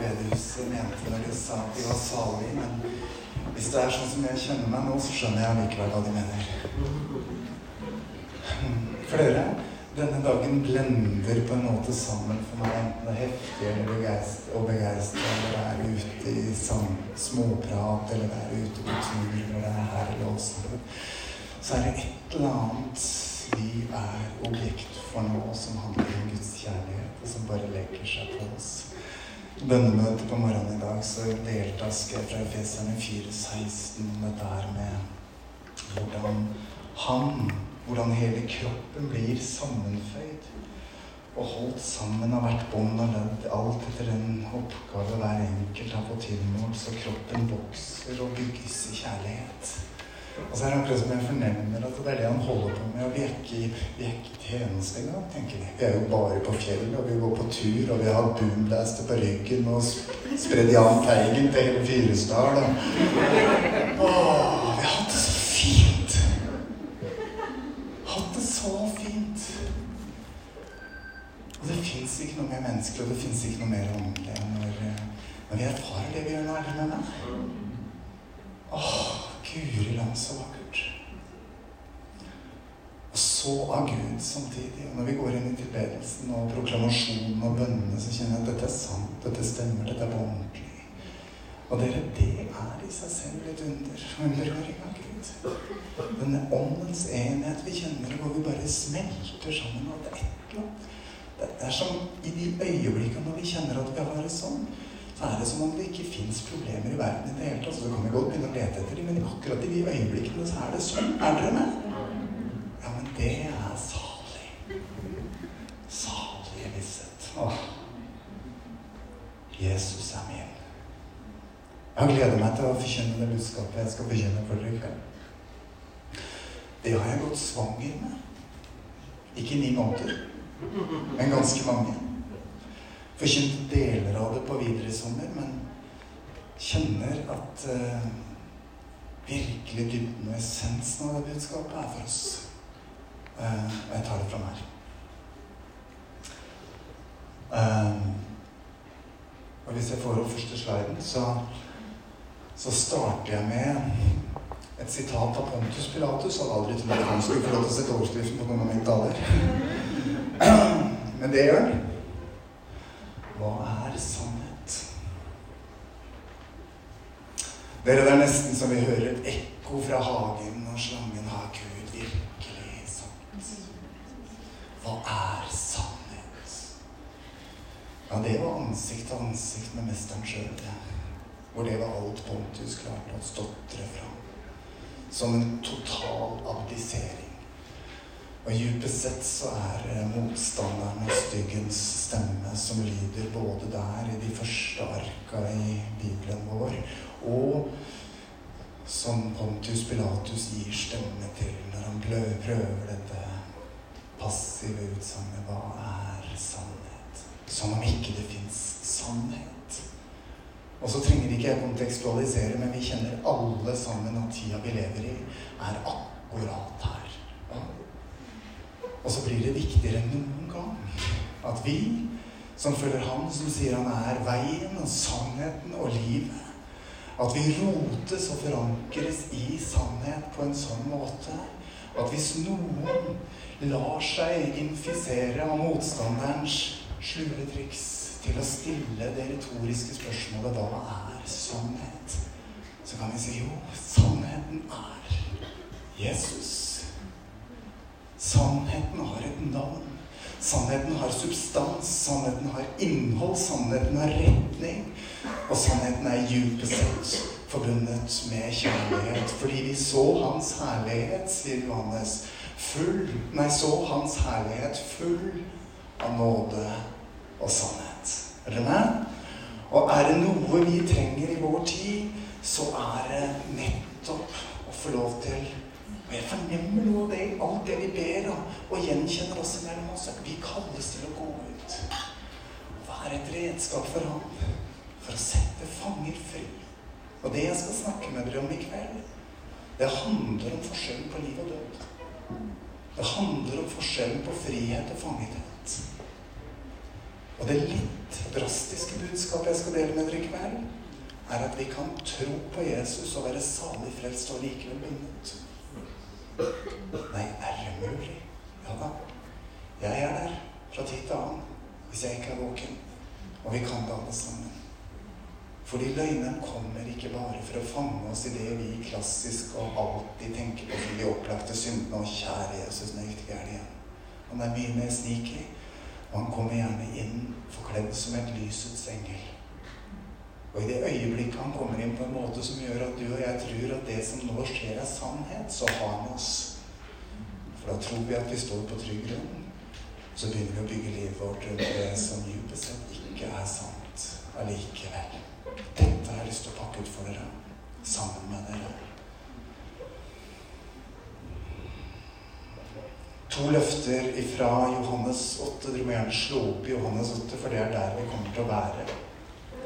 bedehuset mente da de sa at de var salige, men hvis det er sånn som jeg kjenner meg nå, så skjønner jeg likevel hva de mener. For dere, denne dagen blender på en måte sammen for meg, enten det er heftig eller begeistra, og begeistra, eller det er ute i småprat, eller det er ute på tur, eller det er her eller også. Så er det et eller annet vi er objekt for nå som handler om Guds kjærlighet, og som bare legger seg på oss. Bønnemøtet på morgenen i dag så delte jeg fra Efeserne 4,16 om dette her med hvordan han, hvordan hele kroppen blir sammenføyd og holdt sammen av hvert bånd og ledd, alt etter den oppgave hver enkelt har fått tilmålt, så kroppen vokser og bygges i kjærlighet. Og så er det akkurat som jeg fornemmer at det er det han holder på med. Og vi er ikke, vi er ikke tjeneste engang, tenker vi. Vi er jo bare på fjellet, og vi går på tur, og vi har boomblaster på ryggen og spredd Jahn Teigen til hele Fyresdal. Åh, vi har hatt det så fint! Hatt det så fint. Og det fins ikke noe mer menneskelig, og det fins ikke noe mer åndelig enn når, når vi erfarer det vi gjør nå, er meg? Åh, Guri land, så vakkert. Og så av Gud samtidig. Og når vi går inn i tilbedelsen og proklamasjonen og bønnene, så kjenner jeg at dette er sant, dette stemmer, dette er på ordentlig. Og dere, det er i seg selv et under. Underhøring av Gud. Denne åndens enhet vi kjenner, hvor vi bare smelter sammen. Og det er et eller annet. Det er som i de øyeblikkene når vi kjenner at vi har det sånn så er det som om det ikke fins problemer i verden i det hele tatt. Så kan vi godt begynne å lete etter dem, men akkurat i de øyeblikkene så er det sånn. Er dere med? Ja, men det er salig. Salige visshet. Åh. Jesus er min. Jeg gleder meg til å forkynne det budskapet jeg skal forkynne for dere i kveld. Det har jeg gått svanger med. Ikke i ni måneder, men ganske mange forkynte deler av det på videre i sommer, men kjenner at eh, virkelig dybden og essensen av det budskapet er for oss. Eh, og jeg tar det fra meg. Eh, og hvis jeg får opp første sliden, så, så starter jeg med et sitat av Pontus Pilatus. Hadde aldri trodd at han skulle få lov til å sette overskriften på noen av mine taler. Men det gjør han. Hva er sannhet? Dere, det er nesten som vi hører et ekko fra hagen og slangen. Har Gud virkelig sagt? Hva er sannhet? Ja, det var ansikt til ansikt med mesteren sjøl. Hvor det var alt Pontus klarte å stotre fram. Som en total abdisering. Og dypest sett så er motstanderen og styggens stemme som lyder både der i de første arka i Bibelen vår, og som Pontius Pilatus gir stemme til når han prøver dette passive utsagnet Hva er sannhet? Som om ikke det fins sannhet. Og så trenger ikke jeg kontekstualisere, men vi kjenner alle sammen at tida vi lever i, er akkurat her. Og så blir det viktigere enn noen gang at vi som følger Han som sier han er veien og sannheten og livet, at vi rotes og forankres i sannhet på en sånn måte at hvis noen lar seg infisere av motstanderens slue triks til å stille det retoriske spørsmålet 'Hva er sannhet?', så kan vi si jo, sannheten er Jesus. Sannheten har et navn. Sannheten har substans, sannheten har innhold, sannheten har retning. Og sannheten er dypest sett forbundet med kjærlighet. Fordi vi så Hans herlighet, sier Johannes, full Nei, så Hans herlighet full av nåde og sannhet. Er dere med? Og er det noe vi trenger i vår tid, så er det nettopp å få lov til og jeg fornemmer noe av det i alt det vi ber om, og gjenkjenner oss imellom oss. Vi kalles til å gå ut og være et redskap for ham for å sette fanger fri. Og det jeg skal snakke med dere om i kveld, det handler om forskjellen på liv og død. Det handler om forskjellen på frihet og fangethet. Og det litt drastiske budskapet jeg skal dele med dere i kveld, er at vi kan tro på Jesus og være salig frelst og likevel bundet. Nei, er det mulig? Ja da. Jeg er der fra tid til annen hvis jeg ikke er våken. Og vi kan det alle sammen. Fordi løgneren kommer ikke bare for å fange oss i det vi klassisk og alltid tenker på for de opplagte syndene. Og kjære Jesus, nå gikk det igjen. Han er mye mer sneaky. Og han kommer gjerne inn forkledd som et lysets engel. Og i det øyeblikket han kommer inn på en måte som gjør at du og jeg tror at det som nå skjer, er sannhet, så har han oss. For da tror vi at vi står på trygg grunn. Så begynner vi å bygge livet vårt rundt det som dypest sett ikke er sant allikevel. Dette har jeg lyst til å pakke ut for dere, sammen med dere. To løfter fra Johannes 8. Dere må gjerne slå opp i Johannes 8, for det er der vi kommer til å være.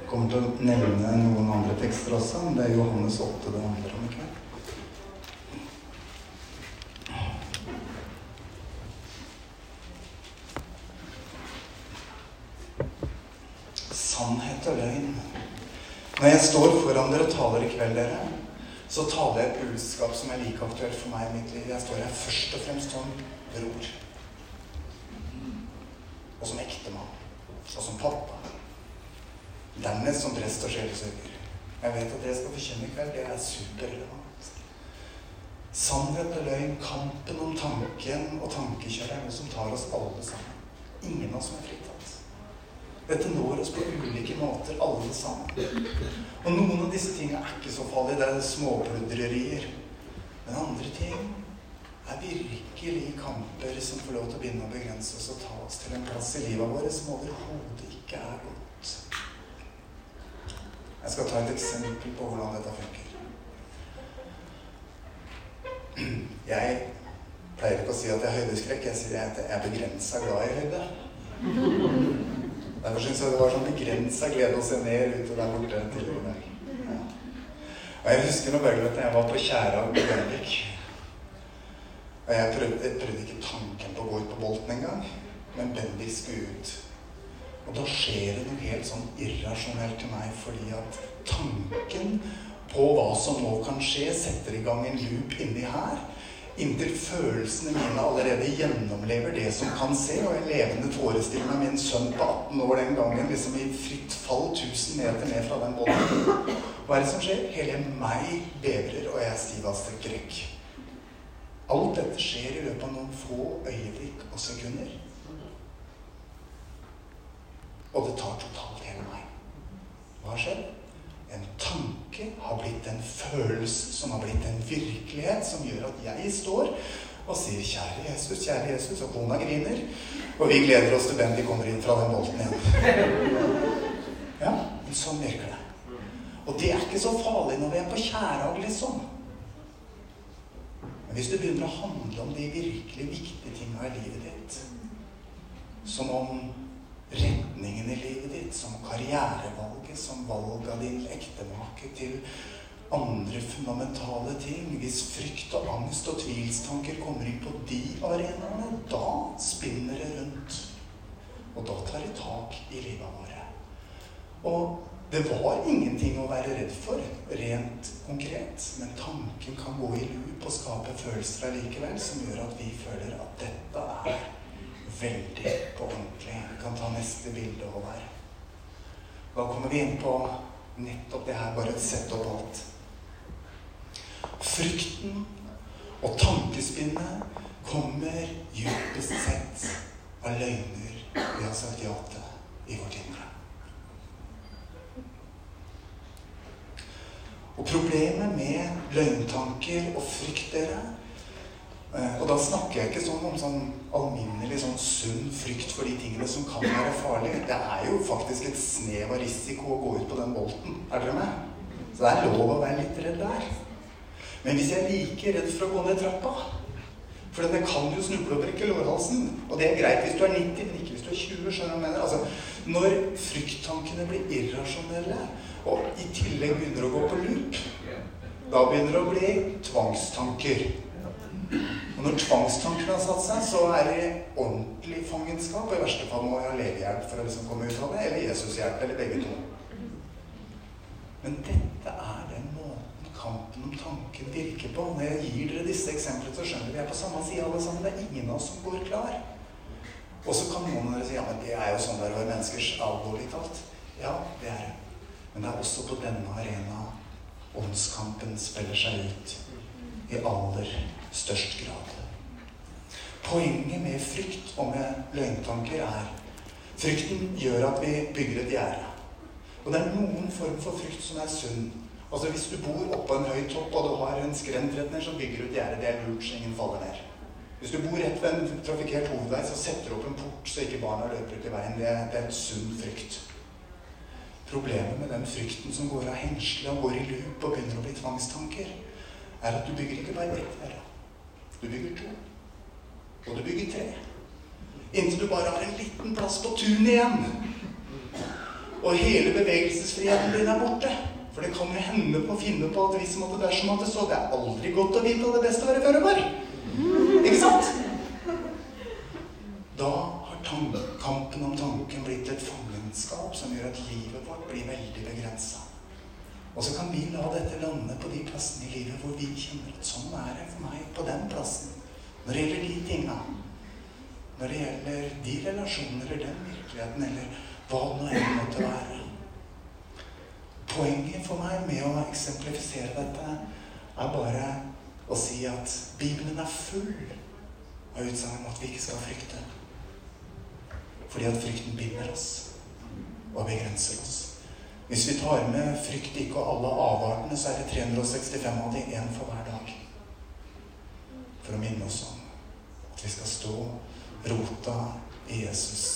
Kommer til å nevne noen andre tekster også, men det er Johannes 8 det handler om i kveld. Sannhet og løgn. Når jeg står foran dere og taler i kveld, dere, så taler jeg et budskap som er like aktuelt for meg i mitt liv. Jeg står her først og fremst som bror. Og som ektemann. Og som pappa. Dernest som prest og sjelesørger. Jeg vet at det jeg skal forkynne i kveld, det er superrelevant. Sannhet og løgn, kampen om tanken og tankekjøret er noe som tar oss alle sammen. Ingen av oss er fritatt. Dette når oss på ulike måter, alle sammen. Og noen av disse tingene er ikke så farlige. Det er småpludrerier. Men andre ting er virkelig kamper som får lov til å begynne å begrense oss og ta oss til en plass i livet vårt som overhodet ikke er godt. Jeg skal ta et eksempel på hvordan dette funker. Jeg pleier ikke å si at jeg har høydeskrekk. Jeg sier at jeg er begrensa glad i høyde. Derfor syns jeg det var sånn begrensa glede å se ned ute der borte tidligere i dag. Og jeg husker når jeg var på Tjæra i Bendik. Og jeg prøvde, jeg prøvde, ikke tanken på å gå ut på Bolten engang. Men Bendik skulle ut. Og da skjer det noe helt sånn irrasjonelt til meg, fordi at tanken på hva som nå kan skje, setter i gang en loop inni her Inntil følelsene mine allerede gjennomlever det som kan se, og jeg levende forestiller meg min sønn på 18 år den gangen liksom i fritt fall 1000 meter ned fra den båten. Hva er det som skjer? Hele meg bevrer, og jeg er stiv av skrekk. Alt dette skjer i løpet av noen få øyeblikk og sekunder. Og det tar totalt hele meg. Hva har skjedd? En tanke har blitt en følelse som har blitt en virkelighet, som gjør at jeg står og sier 'Kjære Jesus, kjære Jesus', og kona griner. Og vi gleder oss til hvem de kommer inn fra den bolten igjen. Ja, men sånn virker det. Og det er ikke så farlig når vi er på Kjærag, liksom. Men hvis du begynner å handle om de virkelig viktige tinga i livet ditt, som om retningen i livet ditt, som karrierevalget, som valg av din ektemake, til andre fundamentale ting. Hvis frykt og angst og tvilstanker kommer inn på de arenaene, da spinner det rundt. Og da tar det tak i livet våre. Og det var ingenting å være redd for, rent konkret. Men tanken kan gå i loop og skape følelser allikevel som gjør at vi føler at dette er veldig på ordentlig. Vi kan ta neste bilde her. Da kommer vi inn på nettopp det her, bare sett opp alt. Frykten og tankespinnet kommer dypest sett av løgner vi har sagt ja til i vårt indre. Og problemet med løgntanker og frykt, dere, og da snakker jeg ikke sånn om sånn alminnelig sånn sunn frykt for de tingene som kan være farlige. Det er jo faktisk et snev av risiko å gå ut på den bolten. Er dere med? Så det er lov å være litt redd der. Men hvis jeg er like redd for å gå ned trappa For det kan jo snuble og brekke lårhalsen. Og det er greit hvis du er 90, men ikke hvis du er 20. skjønner jeg mener? Altså, når frykttankene blir irrasjonelle, og i tillegg begynner å gå på loop, da begynner det å bli tvangstanker. Og når tvangstanken har satt seg, så er det ordentlig fangenskap. Og i verste fall må jeg ha legehjelp for å liksom komme ut av det, eller Jesushjelp, eller begge to. Men dette er den måten kampen om tanken virker på. Når jeg gir dere disse eksemplene, så skjønner vi er på samme side alle sammen. Det er ingen av oss som går klar. Og så kan noen av dere si ja, men det er jo sånn det er være menneskers alvorlig talt. Ja, det er det. Men det er også på denne arena åndskampen spiller seg ut i aller størst grad. Poenget med frykt og med løgntanker er frykten gjør at vi bygger et gjerde. Og det er noen form for frykt som er sunn. Altså Hvis du bor oppå en høy topp og du har en skrent rett ned, så bygger du et gjerde. Det er lurt så ingen faller ned. Hvis du bor rett ved en trafikkert hovedvei, så setter du opp en port så ikke barna løper ut i veien. Det, det er et sunn frykt. Problemet med den frykten som går av hengsle og går i loop og begynner å bli tvangstanker, er at du bygger ikke bare ett gjerde. Du bygger to. Og du bygger tre. Inntil du bare har en liten plass på tunet igjen. Og hele bevegelsesfriheten din er borte. For det kan jo hende på å finne på at hvis måtte dersom det så Det er aldri godt å vite at det beste å være føre. Ikke sant? Da har kampen om tanken blitt et fangenskap som gjør at livet vårt blir veldig begrensa. Og så kan vi la dette lande på de plassene i livet hvor vi kjenner at sånn er det for meg på den plassen. Når det gjelder de tinga. Når det gjelder de relasjoner eller den virkeligheten eller hva det nå enn måtte være. Poenget for meg med å eksemplifisere dette er bare å si at Bibelen er full av utsagn om at vi ikke skal frykte. Fordi at frykten binder oss og begrenser oss. Hvis vi tar med frykt ikke og alle avartene, så er det 365 av de én for hver dag. For å minne oss om at vi skal stå rota i Jesus,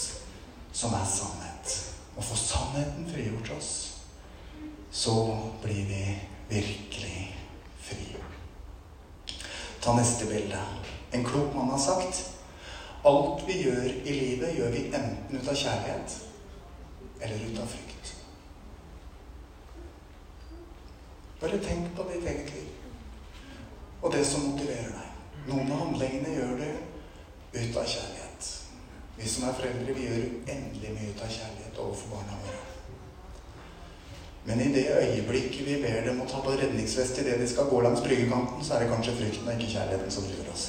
som er sannhet. Og få sannheten frigjort oss, så blir vi virkelig fri. Ta neste bilde. En klok mann har sagt alt vi gjør i livet, gjør vi enten ut av kjærlighet eller ut av frykt. Bare tenk på ditt eget liv og det som motiverer deg. Noen av handlingene gjør det ut av kjærlighet. Vi som er foreldre, vi gjør uendelig mye ut av kjærlighet overfor barna våre. Men i det øyeblikket vi ber dem å ta på redningsvest idet de skal gå langs bryggekanten, så er det kanskje frykten og ikke kjærligheten som driver oss.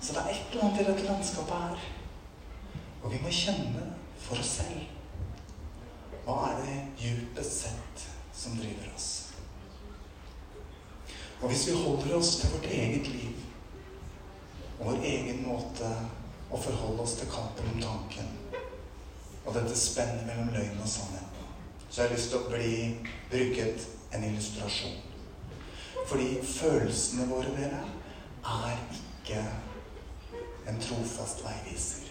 Så det er et eller annet i dette landskapet her. Og vi må kjenne for oss selv. Hva er det djupest sett som driver oss? Og hvis vi holder oss til vårt eget liv og vår egen måte å forholde oss til kampen om tanken og dette spennet mellom løgn og sannhet, så har jeg lyst til å bli bruket en illustrasjon. Fordi følelsene våre, dere, er ikke en trofast veiviser.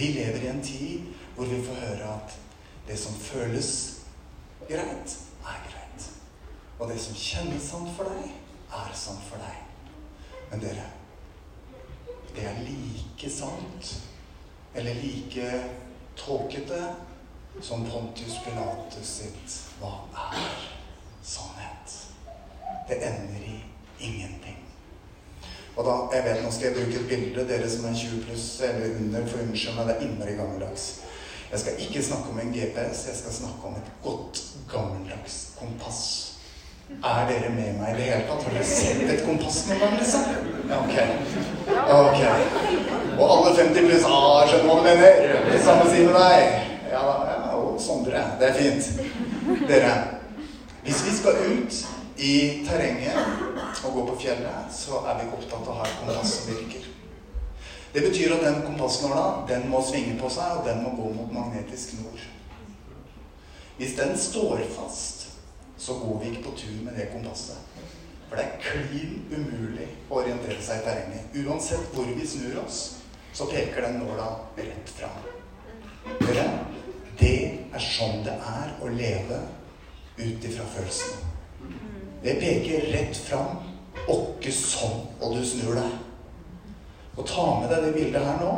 Vi lever i en tid hvor vi får høre at det som føles greit. Og det som kjennes sant for deg, er sant for deg. Men dere, det er like sant, eller like tåkete, som Pontius Pilatus sitt Hva er sannhet? Det ender i ingenting. Og da, jeg vet Nå skal jeg bruke et bilde. Dere som er 20 pluss eller under, for unnskyld meg, det er innmari gammeldags. Jeg skal ikke snakke om en GPS, jeg skal snakke om et godt, gammeldags kompass. Er dere med meg i det hele tatt? Har dere sett et kompass noen gang, liksom? Ok. Ok. Og alle 50 pluss ah, skjønner hva du mener? Det samme sier med deg. Ja, ja, og Sondre. Det er fint. Dere, hvis vi skal ut i terrenget og gå på fjellet, så er vi opptatt av å ha et kompass som virker. Det betyr at den kompassnåla den må svinge på seg, og den må gå mot magnetisk nord. Hvis den står fast så går vi ikke på tur med det kompasset. For det er klin umulig å orientere seg i terrenget. Uansett hvor vi snur oss, så peker den nåla rett fram. Det er sånn det er å leve ut ifra følelsene. Det peker rett fram, åkke sånn, og du snur deg. Og ta med deg det bildet her nå.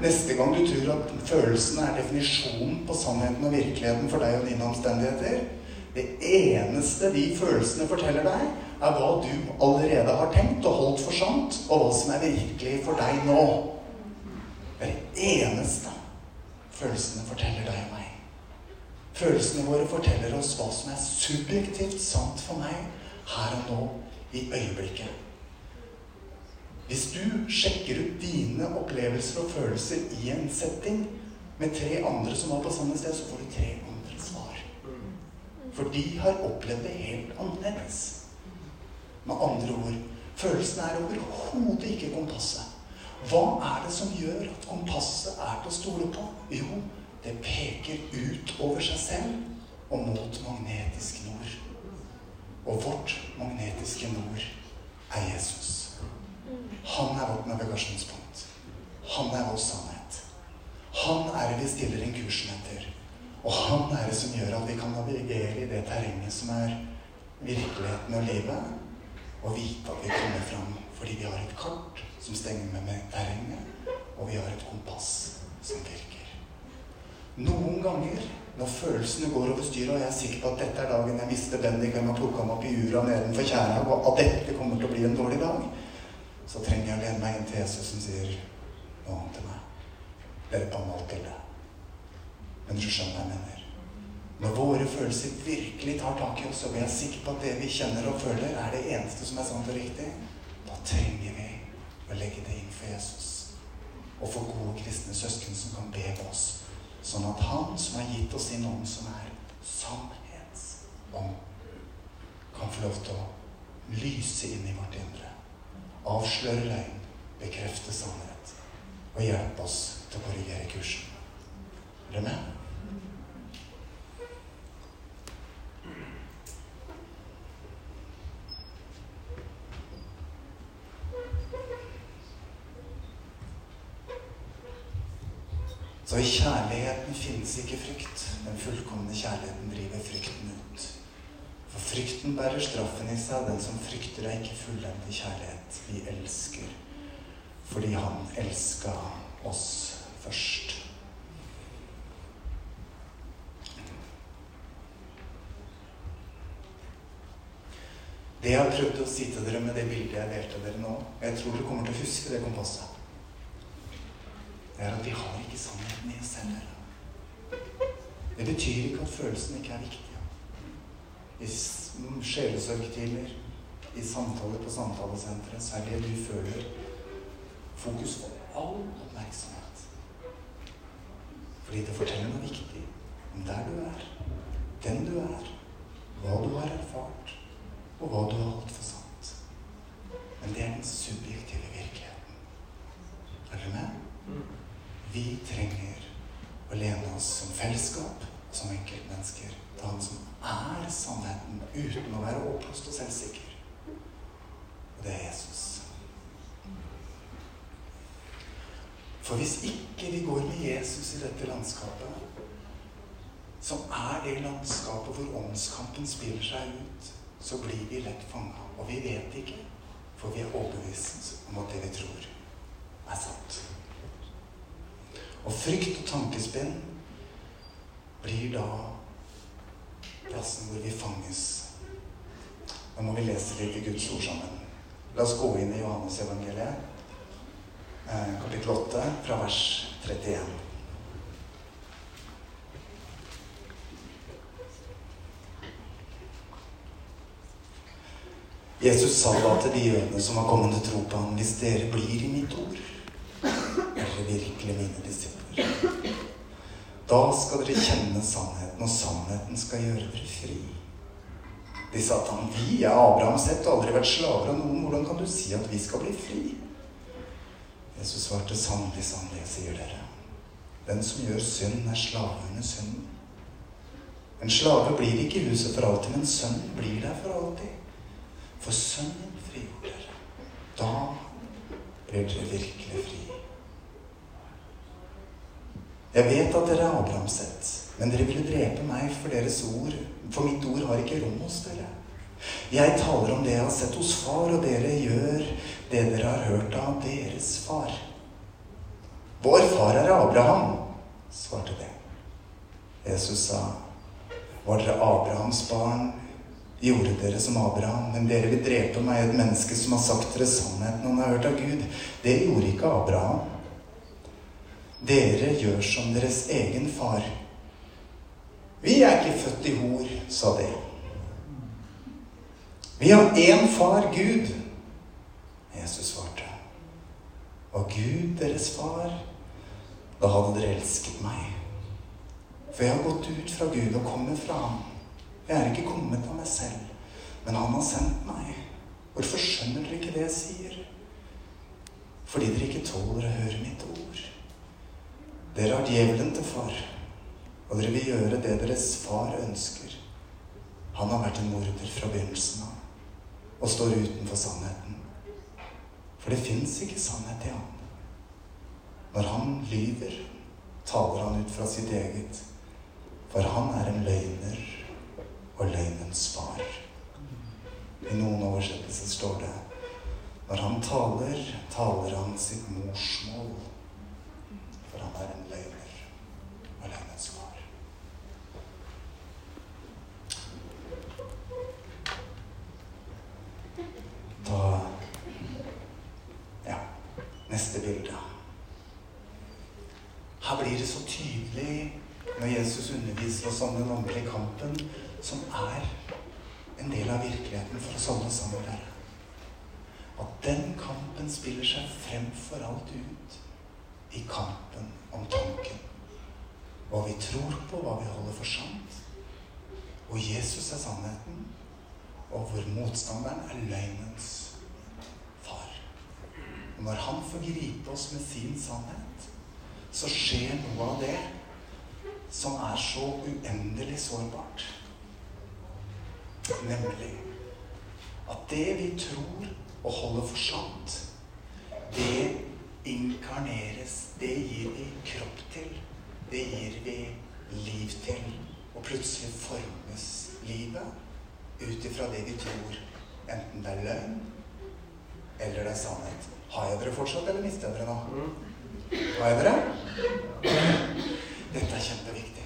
Neste gang du tror at følelsene er definisjonen på sannheten og virkeligheten for deg og dine omstendigheter, Det eneste de følelsene forteller deg, er hva du allerede har tenkt og holdt for sant, og hva som er virkelig for deg nå. Det er det eneste følelsene forteller deg og meg. Følelsene våre forteller oss hva som er subjektivt sant for meg her og nå, i øyeblikket. Hvis du sjekker ut dine opplevelser og følelser i en setting med tre andre som var på samme sted, så får du tre andre. For de har opplevd det helt annerledes. Med andre ord følelsen er overhodet ikke kompasset. Hva er det som gjør at kompasset er til å stole på? Jo, det peker ut over seg selv og mot magnetisk nord. Og vårt magnetiske nord er Jesus. Han er vårt navigasjonspunkt. Han er vår sannhet. Han er det vi stiller inn kursen etter. Og han er det som gjør at vi kan navigere i det terrenget som er virkeligheten og livet, og vite at vi kommer fram fordi vi har et kart som stenger med terrenget, og vi har et kompass som virker. Noen ganger når følelsene går over styret, og jeg er sikker på at dette er dagen jeg mister Bendik hvem har plukka meg opp i jura nedenfor tjæra, og at dette kommer til å bli en dårlig dag, så trenger jeg å lene meg inn til Jesus som sier noe annet til meg. Dere kan alt til det. Men du skjønner hva jeg mener. Når våre følelser virkelig tar tak i oss, og vi er sikre på at det vi kjenner og føler, er det eneste som er sant og riktig, da trenger vi å legge det inn for Jesus. Og for gode kristne søsken som kan be på oss Sånn at Han som har gitt oss sin ånd, som er sannhetsånd, kan få lov til å lyse inn i vårt indre. Avsløre løgn, bekrefte sannhet og hjelpe oss til å korrigere kursen. Er dere med? Så i kjærligheten finnes ikke frykt. Den fullkomne kjærligheten driver frykten ut. For frykten bærer straffen i seg. Den som frykter, er ikke fullendt i kjærlighet. Vi elsker fordi han elska oss først. Det jeg har prøvd å si til dere med det bildet jeg delte dere nå Jeg tror dere kommer til å huske det kompasset det er at vi har ikke sannheten i oss selv. Det betyr ikke at følelsene ikke er viktige. I sjelesorgtimer, i samtaler på samtalesenteret, så er det du føler, fokus på all oppmerksomhet. Fordi det forteller noe viktig om der du er, den du er, hva du har erfart, og hva du har holdt for sant. Men det er den subjektive virkeligheten. Er dere med? Vi trenger å lene oss som fellesskap som enkeltmennesker til Han som er sannheten uten å være oppblåst og selvsikker. Og det er Jesus. For hvis ikke vi går med Jesus i dette landskapet, som er det landskapet hvor åndskampen spiller seg ut, så blir vi lett fanga. Og vi vet ikke, for vi er overbevist om at det vi tror, er sant. Og frykt og tankespinn blir da plassen hvor vi fanges. Da må vi lese litt i Guds ord sammen. La oss gå inn i Johannes evangeliet, eh, kapittel 8, fra vers 31. Jesus sa da til de jødene som var kommet til tro på ham, hvis dere blir i mitt ord, dere virkelig mine disipler. Da skal dere kjenne sannheten, og sannheten skal gjøre dere fri. De sa til ham, vi er Abrahams ett og aldri vært slaver av noen. Hvordan kan du si at vi skal bli fri? Jesus svarte, sannelig, sannelig, sier dere. Den som gjør synd, er slave under synden. En slave blir ikke i huset for alltid, men sønnen blir der for alltid. For sønnen frigjorde dere. Da blir dere virkelig fri. Jeg vet at dere er Abrahamsett, men dere ville drepe meg for deres ord, for mitt ord har ikke rom hos dere. Jeg taler om det jeg har sett hos far, og dere gjør det dere har hørt av deres far. Vår far er Abraham, svarte det. Jesus sa, Var dere Abrahams barn, gjorde dere som Abraham. Men dere vil drepe meg, et menneske som har sagt dere sannheten han har hørt av Gud. Det gjorde ikke Abraham. Dere gjør som deres egen far. Vi er ikke født i hor, sa de. Vi har én far, Gud. Jesus svarte. Og Gud deres far, da hadde dere elsket meg. For jeg har gått ut fra Gud og kommet fra ham. Jeg er ikke kommet av meg selv, men han har sendt meg. Hvorfor skjønner dere ikke det jeg sier? Fordi dere ikke tåler å høre mitt ord. Dere har djevelen til far, og dere vil gjøre det deres far ønsker. Han har vært en morder fra begynnelsen av og står utenfor sannheten. For det fins ikke sannhet i ham. Når han lyver, taler han ut fra sitt eget for han er en løgner og løgnens far. I noen oversettelser står det når han taler, taler han sitt morsmål. For han er en løgner og løgnens far. Da Ja, neste bilde. Her blir det så tydelig når Jesus underviser oss om den åndelige kampen, som er en del av virkeligheten for oss alle sammen. Der. At den kampen spiller seg fremfor alt ut i tanken. Hva vi tror på, hva vi holder for sant. Og Jesus er sannheten, og hvor motstanderen er løgnens far. Og når han får gripe oss med sin sannhet, så skjer noe av det som er så uendelig sårbart. Nemlig at det vi tror og holder for sant, det inkarneres. Det gir vi kropp til. Det gir vi liv til. Og plutselig formes livet ut ifra det vi tror. Enten det er løgn eller det er sannhet. Har jeg dere fortsatt, eller mister jeg dere nå? Har jeg dere? Dette er kjempeviktig.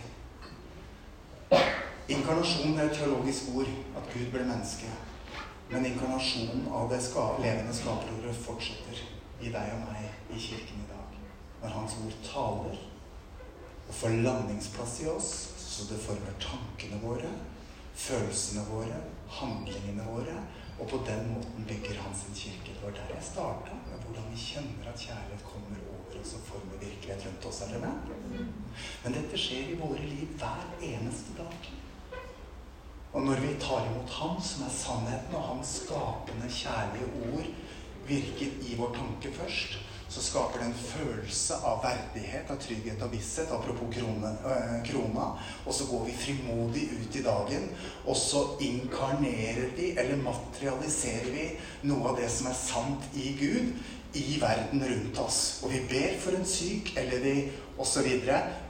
Inkarnasjon er et teologisk ord. At Gud ble menneske. Men inkarnasjonen av det ska levende skaperordet fortsetter i deg og meg i kirken i dag. Når Hans ord taler og får landingsplass i oss, så det former tankene våre, følelsene våre, handlingene våre, og på den måten bygger han sin kirke. Det var der jeg starta, med hvordan vi kjenner at kjærlighet kommer over oss og former virkelighet rundt oss. Er dere med? Men dette skjer i våre liv hver eneste dag. Og når vi tar imot Han som er sannheten, og Hans skapende, kjærlige ord virker i vår tanke først, så skaper det en følelse av verdighet, av trygghet og visshet. Apropos krone, øh, krona. Og så går vi frimodig ut i dagen, og så inkarnerer vi, eller materialiserer vi, noe av det som er sant i Gud, i verden rundt oss. Og vi ber for en syk, eller vi osv.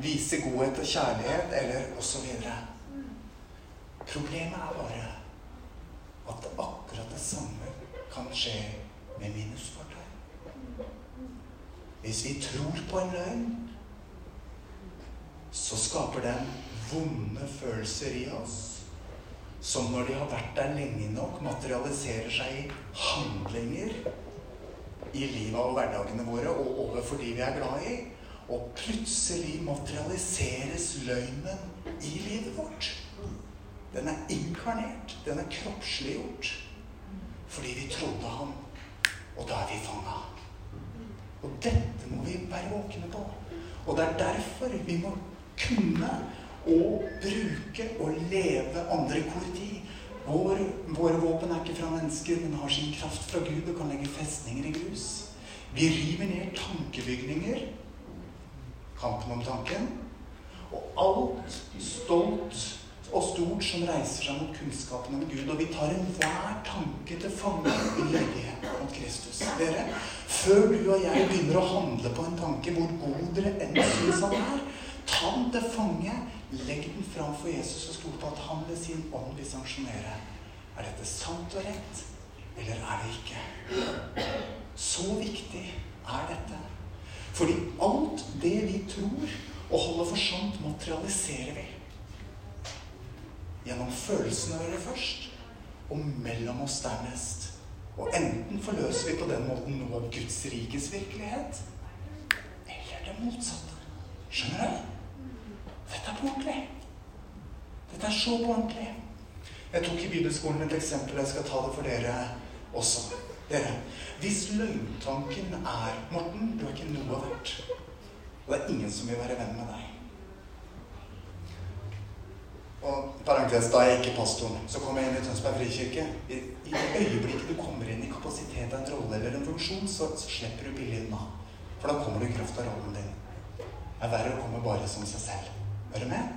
Viser godhet og kjærlighet, eller osv. Problemet er bare at akkurat det samme kan skje med minusfortegn. Hvis vi tror på en løgn, så skaper den vonde følelser i oss som når de har vært der lenge nok, materialiserer seg i handlinger i livet og hverdagene våre og overfor de vi er glad i. Og plutselig materialiseres løgnen i livet vårt. Den er inkarnert. Den er kroppsliggjort. Fordi vi trodde ham. Og da er vi fanga. Og dette må vi være våkne på. Og det er derfor vi må kunne og bruke og leve andre korti. Vår, våre våpen er ikke fra mennesker, men har sin kraft fra Gud og kan legge festninger i grus. Vi river ned tankebygninger. Kampen om tanken. Og alt stolt og stort som reiser seg mot kunnskapen om Gud. Og vi tar enhver tanke til fange i løyet mot Kristus. Dere, før du og jeg begynner å handle på en tanke, hvor god dere enn syns han er, ta den til fange, legg den fram for Jesus og stol på at han ved sin ånd vil sanksjonere. Er dette sant og rett, eller er det ikke? Så viktig er dette. Fordi alt det vi tror og holder for sant, materialiserer vi. Gjennom følelsene våre først, og mellom oss dernest. Og enten forløser vi på den måten noe av Guds rikes virkelighet, eller det motsatte. Skjønner du? Dette er på ordentlig. Dette er så på ordentlig. Jeg tok i bibelskolen et eksempel. Jeg skal ta det for dere også. Dere, hvis løgntanken er Morten, du er ikke noe verdt. Og det er ingen som vil være venn med deg. Og parentes, da er jeg ikke pastoren. Så kommer jeg inn i Tønsberg frikirke. I, I øyeblikket du kommer inn i kapasitet av en rolle eller en funksjon, så, så slipper du billig unna. For da kommer du i kraft av rollen din. Det er verre å komme bare som seg selv. Er du med?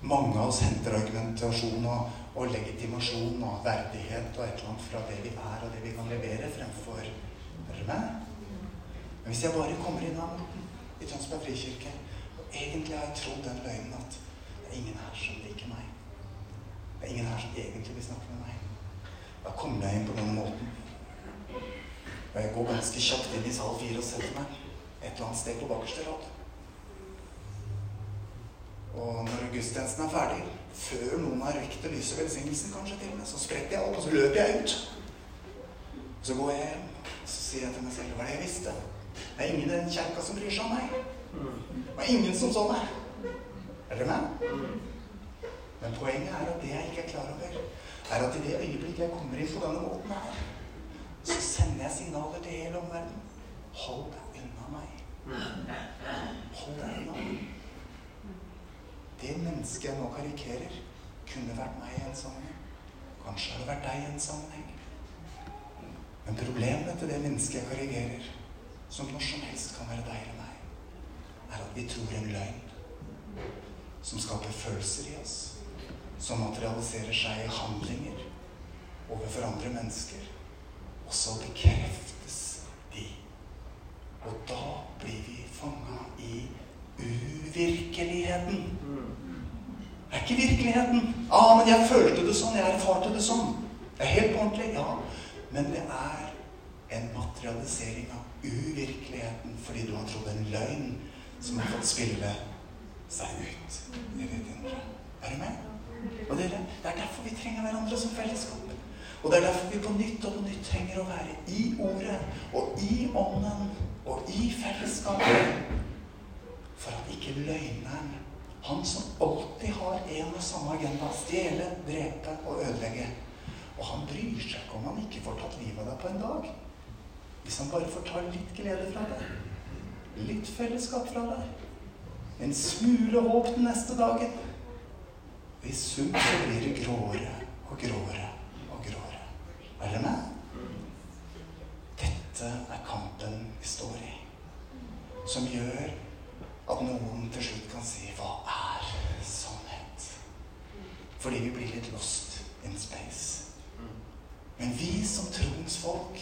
Mange av oss henter argumentasjon og, og legitimasjon og verdighet og et eller annet fra det vi er og det vi kan levere, fremfor Er du med? Men hvis jeg bare kommer inn Morten i Tønsberg frikirke, og egentlig har jeg trodd den løgnen at det er ingen her som meg Det er ingen her som egentlig vil snakke med meg. Da kommer jeg inn på denne måten. Og jeg går ganske kjapt inn i sal fire og setter meg et eller annet sted på bakerste rad. Og når gudstjenesten er ferdig, før noen har rekt å lyse velsignelsen, kanskje til og med, så spretter jeg opp, og så løper jeg ut. Så går jeg hjem, og så sier jeg til meg selv hva det jeg visste? Det er ingen i den kjerka som bryr seg om meg. Det var ingen som så meg. Er dere med? Men poenget er at det jeg ikke er klar over, er at i det øyeblikket jeg kommer inn på denne måten her, så sender jeg signaler til hele omverdenen. Hold deg unna meg. Hold deg unna. Det mennesket jeg nå karikerer, kunne vært meg i en sammenheng. Kanskje har det vært deg i en sammenheng. Men problemet til det mennesket jeg karikerer, som når som helst kan være deg eller meg, er at vi tror en løgn som skaper følelser i oss, som materialiserer seg i handlinger overfor andre mennesker. Og så bekreftes de. Og da blir vi fanga i uvirkeligheten. Det er ikke virkeligheten. ah, men jeg følte det sånn. Jeg erfarte det sånn. Det er helt ordentlig. Ja. Men det er en materialisering av uvirkeligheten fordi du har trodd en løgn som har fått spille seg ut. Er du med? Og Det er derfor vi trenger hverandre som fellesskap. Og det er derfor vi på nytt og på nytt trenger å være i Ordet og i Ånden og i fellesskapet. For at ikke løgneren han som alltid har en og samme agenda stjele, drepe og ødelegge. Og han bryr seg ikke om han ikke får tatt livet av deg på en dag. Hvis han bare får ta litt glede fra deg, litt fellesskap fra deg, en smule håp den neste dagen I sum så blir det gråere og gråere og gråere. Er dere med? Dette er kampen vi står i, som gjør at noen til slutt kan si 'Hva er sannhet?' Fordi vi blir litt lost in space. Men vi som troens folk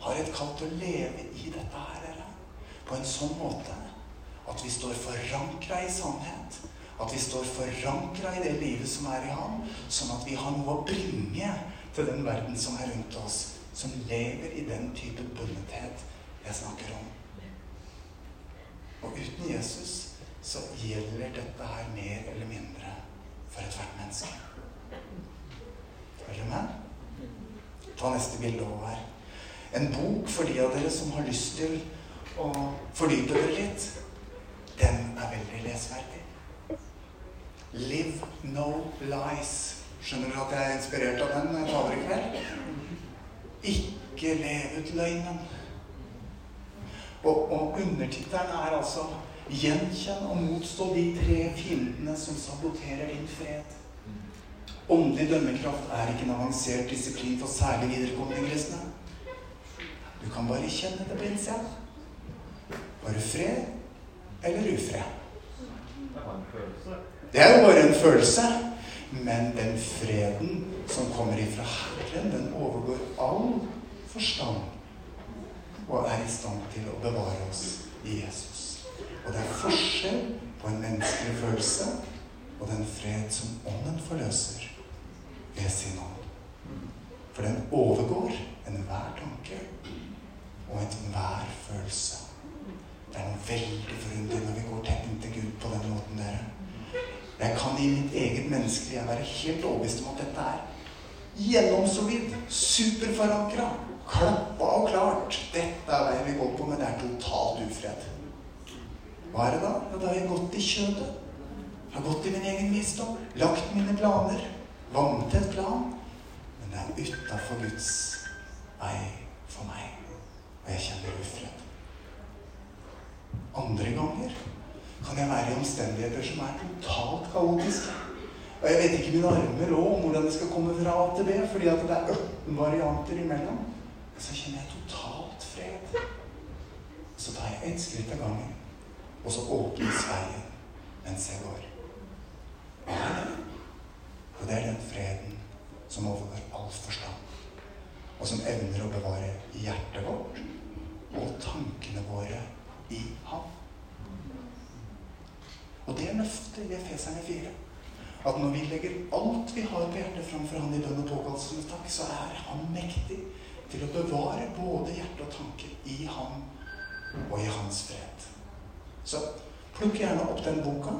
har et kall til å leve i dette her, dere. På en sånn måte at vi står forankra i sannhet. At vi står forankra i det livet som er i ham, sånn at vi har noe å bringe til den verden som er rundt oss, som lever i den type bundethet jeg snakker om. Og uten Jesus så gjelder dette her mer eller mindre for ethvert menneske. Følger du med? Ta neste bilde over her. En bok for de av dere som har lyst til å fordype dere litt. Den er veldig lesverdig. Live no lies. Skjønner dere at jeg er inspirert av den når jeg taler i kveld? Ikke lev ut løgnen. Og, og undertittelen er altså 'Gjenkjenn og motstå de tre fiendene som saboterer din fred'. Åndelig dømmekraft er ikke en avansert disiplin for særlig viderekomne kristne. Du kan bare kjenne det innsida. Bare fred eller ufred. Det er jo bare en følelse. Men den freden som kommer ifra Herren, den overgår all forstand og er i stand til å bevare oss i Jesus. Og det er forskjell på en menneskelig følelse og den fred som Ånden forløser ved sin ånd. For den overgår enhver tanke og enhver følelse. Det er noe veldig forunderlig når vi går tett inntil Gud på den måten, dere. Jeg kan i mitt eget menneskelige være helt overbevist om at dette er gjennomsolid, superforankra, klappa og klart. Dette er veien vi går på, men det er totalt ufred. Hva er det da? Ja, da har jeg gått i kjødet. Har gått i min egen visdom, lagt mine planer, vanntett plan. Men det er utafor Guds vei for meg, og jeg kjenner ufred. Andre ganger kan jeg være i omstendigheter som er totalt kaotiske. Og jeg vet ikke mine armer òg om hvordan det skal komme fra A til B, fordi at det er 18 varianter imellom. Men så kjenner jeg totalt fred. Så tar jeg ett skritt av gangen, og så åpnes veien mens jeg går. Hva er det? Og det er den freden som overgår all forstand, og som evner å bevare hjertet vårt og tankene våre i ham. Og det er løftet i Efeserne 4. At når vi legger alt vi har på hjertet framfor Han i bønn og påkallelse med takk, så er Han mektig til å bevare både hjerte og tanke i Han og i hans fred. Så plukk gjerne opp den boka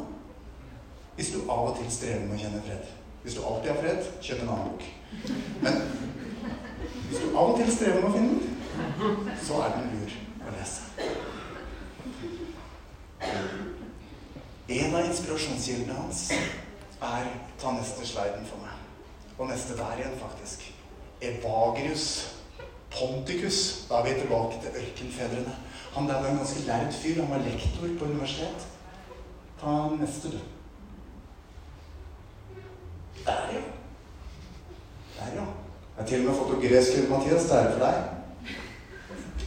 hvis du av og til strever med å kjenne fred. Hvis du alltid har fred, kjøp en annen bok. Men hvis du av og til strever med å finne den, så er den lur å lese. En av inspirasjonskildene hans er Ta neste sliden for meg. Og neste der igjen, faktisk. Evagrius Ponticus. Da er vi tilbake til ørkenfedrene. Han der var en ganske lærd fyr. Han var lektor på universitet. Ta neste, du. Der, ja. Der, ja. Jeg har til og med fått noe gresk, Mathias. Det er for deg.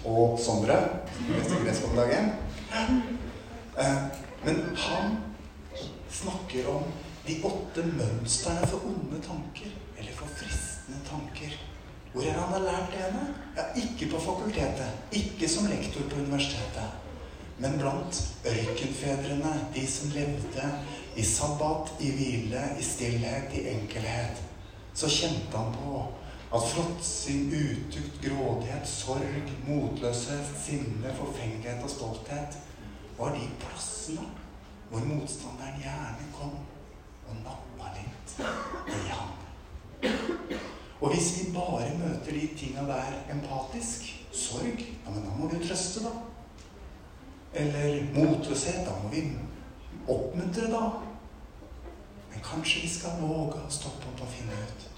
Og Sondre. Neste gresk om dagen. Eh, men han snakker om de åtte mønstrene for onde tanker, eller for fristende tanker. Hvor er det han har lært det henne? Ja, ikke på fakultetet, ikke som lektor på universitetet. Men blant ørkenfedrene, de som levde i sabbat, i hvile, i stillhet, i enkelhet, så kjente han på at fråtsing, utukt, grådighet, sorg, motløshet, sinne, forfengelighet og stolthet var de plassene hvor motstanderen gjerne kom og nappa litt i ham. Og hvis vi bare møter de tinga der empatisk sorg, ja, men da må vi trøste, da. Eller motløshet, da må vi oppmuntre, da. Men kanskje vi skal våge å stoppe opp og finne ut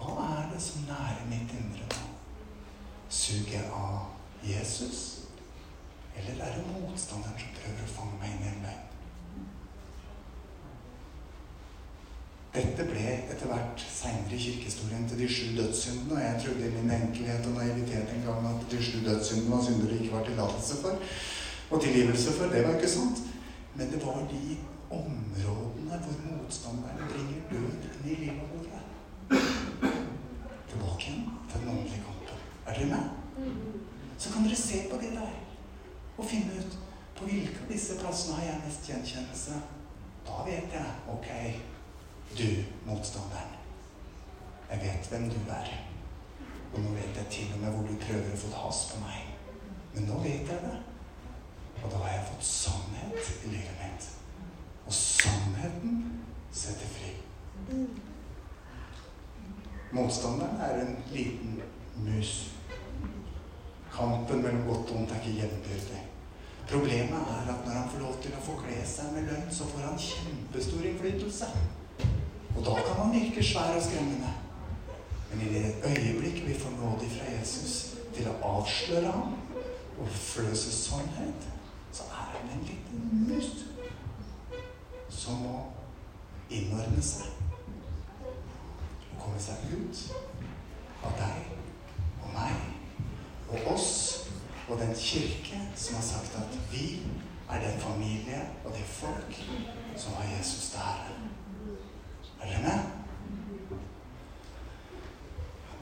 hva er det som nærer mitt indre nå? Suger jeg av Jesus? Eller er det motstanderen som prøver å fange meg inn i en løgn? Dette ble etter hvert seinere i kirkehistorien til de sju dødssyndene. Og jeg trodde i min enkelhet og naivitet en gang at de sju dødssyndene var synder det ikke var tillatelse for. Og tilgivelse for. Det var ikke sant. Men det var de områdene hvor motstanderen bringer død inn i livet vårt. Tilbake igjen til den åndelige kampen. Er dere med? Så kan dere se på de der og finne ut på hvilke av disse plassene har jeg mest gjenkjennelse. Da vet jeg ok, du motstanderen. Jeg vet hvem du er. Og nå vet jeg til og med hvor du prøver å få has på meg. Men nå vet jeg det. Og da har jeg fått sannhet i livet mitt. Og sannheten setter fri. Motstanderen er en liten mus. Kampen mellom godt og vondt er ikke jevnbyrdig. Problemet er at når han får lov til å forkle seg med lønn, så får han kjempestor innflytelse. Og da kan han virke svær og skremmende. Men i det øyeblikk vi får nåde fra Jesus til å avsløre ham og fløse sannhet, så er han en liten mus som må innordne seg og komme seg ut av deg og meg og oss og den kirke som har sagt at vi er den familie og det folk som har Jesus der. Er dere med?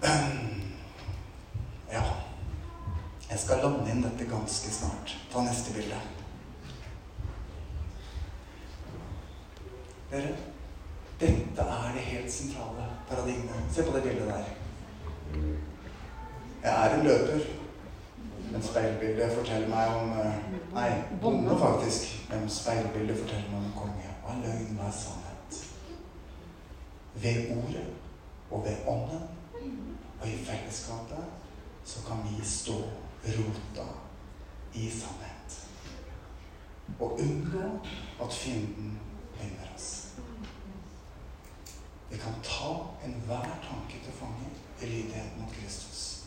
Ja. Jeg skal lande inn dette ganske snart. Ta neste bilde. Dere, dette er det helt sentrale paradigmet. Se på det bildet der. Jeg er en løper. Men speilbildet forteller meg om Nei, bonde, faktisk. Men speilbildet forteller meg om konge. Hva er løgn, er sannhet? ved ordet og ved ånden og i fellesskapet så kan vi stå rota i sannhet. Og unngå at fienden vinner oss. Vi kan ta enhver tanke til fange i lydighet mot Kristus.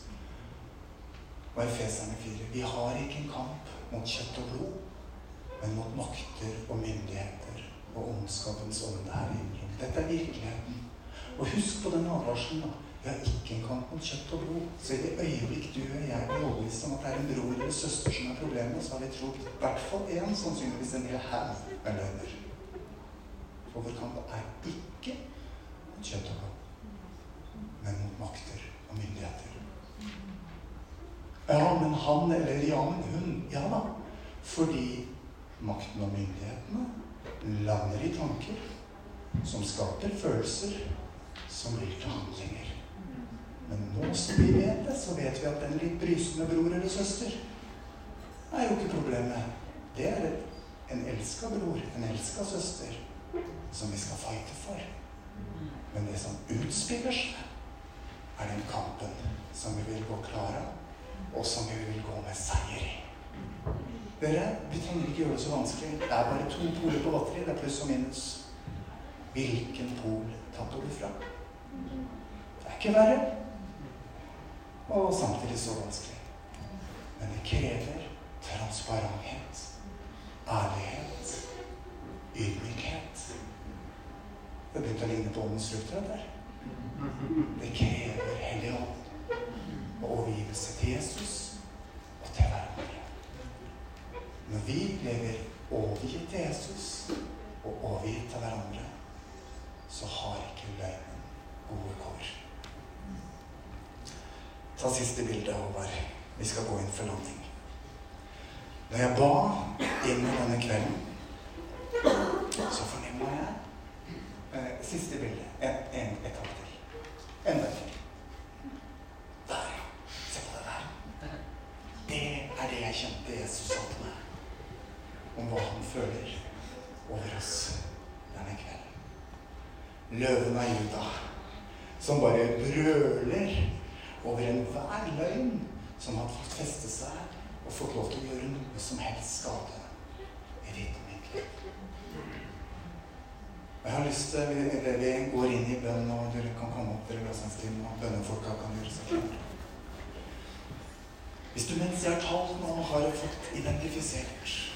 Og Efeserne 4.: Vi har ikke en kamp mot kjøtt og blod, men mot makter og myndigheter og ondskapens ånd her i himmelen. Dette er virkeligheten. Og husk på den advarselen. da. Vi har ikke en kamp mot kjøtt og blod. Så i det øyeblikk du og jeg blir overbevist om at det er en bror eller søster som er problemet, så har vi trodd i hvert fall én, sannsynligvis en hel haug med løgner. For vår kamp er ikke mot kjøtt og blod, men mot makter og myndigheter. Ja, men han eller ja, men hun. Ja da. Fordi makten og myndighetene lander i tanker som skaper følelser som blir til handlinger. Men nå som vi vet det, så vet vi at den litt brysende bror eller søster er jo ikke problemet. Det er en elska bror, en elska søster, som vi skal fighte for. Men det som utspiller seg, er den kampen som vi vil gå klar av, og som vi vil gå med seier i. Dere, vi trenger ikke gjøre det så vanskelig. Det er bare to poler på batteriet. Det er pluss og minus. Hvilken pol tapper du fra? Det er ikke verre. Og samtidig så vanskelig. Men det krever transparenthet, ærlighet, ydmykhet. Det begynte å ligne på åndens luft, det der. Det krever Hellig Ånd og overgivelse til Jesus og til hverandre. Når vi lever overgitt til Jesus og overgitt til hverandre, så har ikke løgnen gode kår. Ta siste bilde, Håvard. Vi skal gå inn for landing. Når jeg ba inn denne kvelden, så fornemma jeg eh, Siste bilde. En, en, et til. Enda et. Der, ja. Se på det der. Det er det jeg kjente Jesus sa til meg om hva han føler over oss denne kvelden. Løven av Juda, som bare brøler over enhver løgn som har fått feste seg og fått lov til å gjøre noe som helst skade i ditt og mitt liv. Og jeg har lyst til, vi, vi går inn i bønn, og dere kan komme opp til glassenstien, og bønnefolka kan gjøre seg klare. Hvis du mens jeg har talt nå, har fått identifisert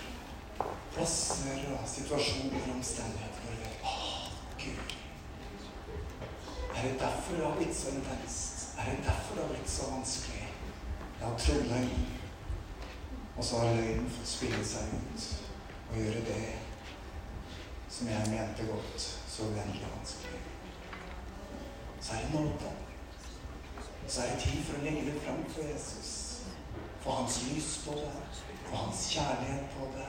plasser og situasjoner og omstendigheter hvor du vet Å, Gud. Er det derfor det har blitt så intenst? Er det derfor det har blitt så vanskelig? Jeg har trodd løgn. Og så har løgnen fått spille seg ut og gjøre det som jeg mente godt, så uendelig vanskelig. Så er det nåde. Så er det tid for å legge det fram for Jesus. Få hans lys på det, få hans kjærlighet på det,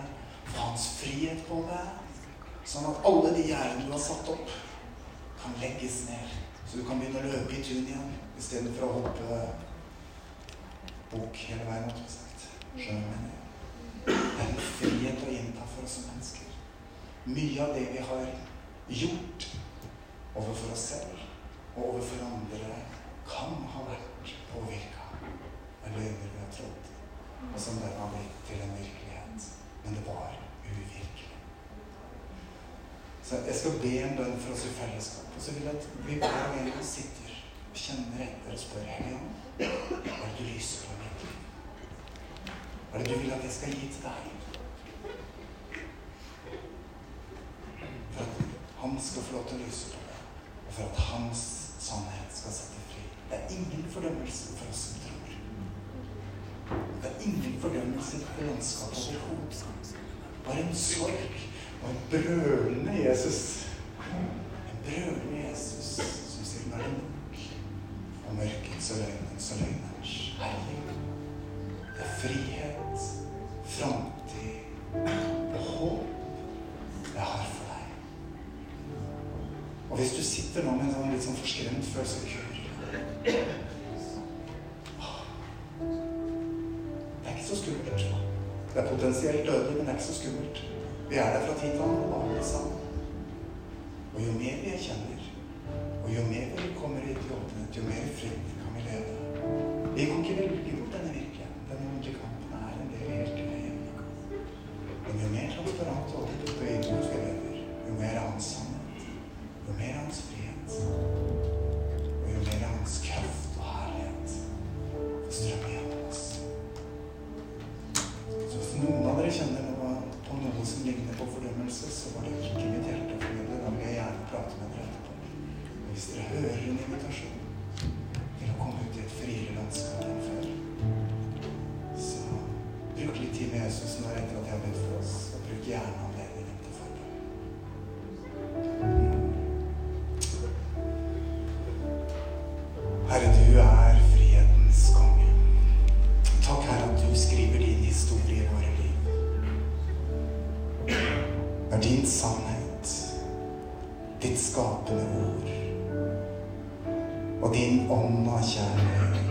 for hans frihet på deg, Sånn at alle de gjerdene du har satt opp, kan legges ned. Så du kan begynne å løpe i tun igjen istedenfor å hoppe bok hele veien. Skjønner du? Det er en frihet å innta for oss som mennesker. Mye av det vi har gjort overfor oss selv og overfor andre, kan ha vært påvirka av løgner vi har trodd, og som dermed har blitt til en virkelighet. Men det var uvirkelig. Så jeg skal be en bønn for oss i fellesskap. Og så vil jeg at vi hver og en sitter og kjenner etter og spør Helligånd, hva er det du lyser på mitt liv? Hva er det du vil at jeg skal gi til deg? For at han skal få lov til å lyse på det, og for at hans sannhet skal sette fri. Det er ingen fordømmelse for oss som tror. Det er ingen fordømmelse for landskapet overhodet. Bare en sorg og en brølende Jesus. En brølende Jesus som sier nå er det nok. Og mørkets og løgnens og løgnerens herlighet. Det er frihet, framtid og håp jeg har for deg. Og hvis du sitter nå med en sånn litt sånn forskremt følelse av Det potensielt dødelig, men det er ikke så skummelt. Vi er der fra tid til annen, alle sammen. Og jo mer vi erkjenner, og jo mer vi kommer hit i åpenhet, jo mer fritt kan vi leve. Vi kan ikke velge bort denne din sannhet, ditt skapende ord og din ånd av kjærlighet.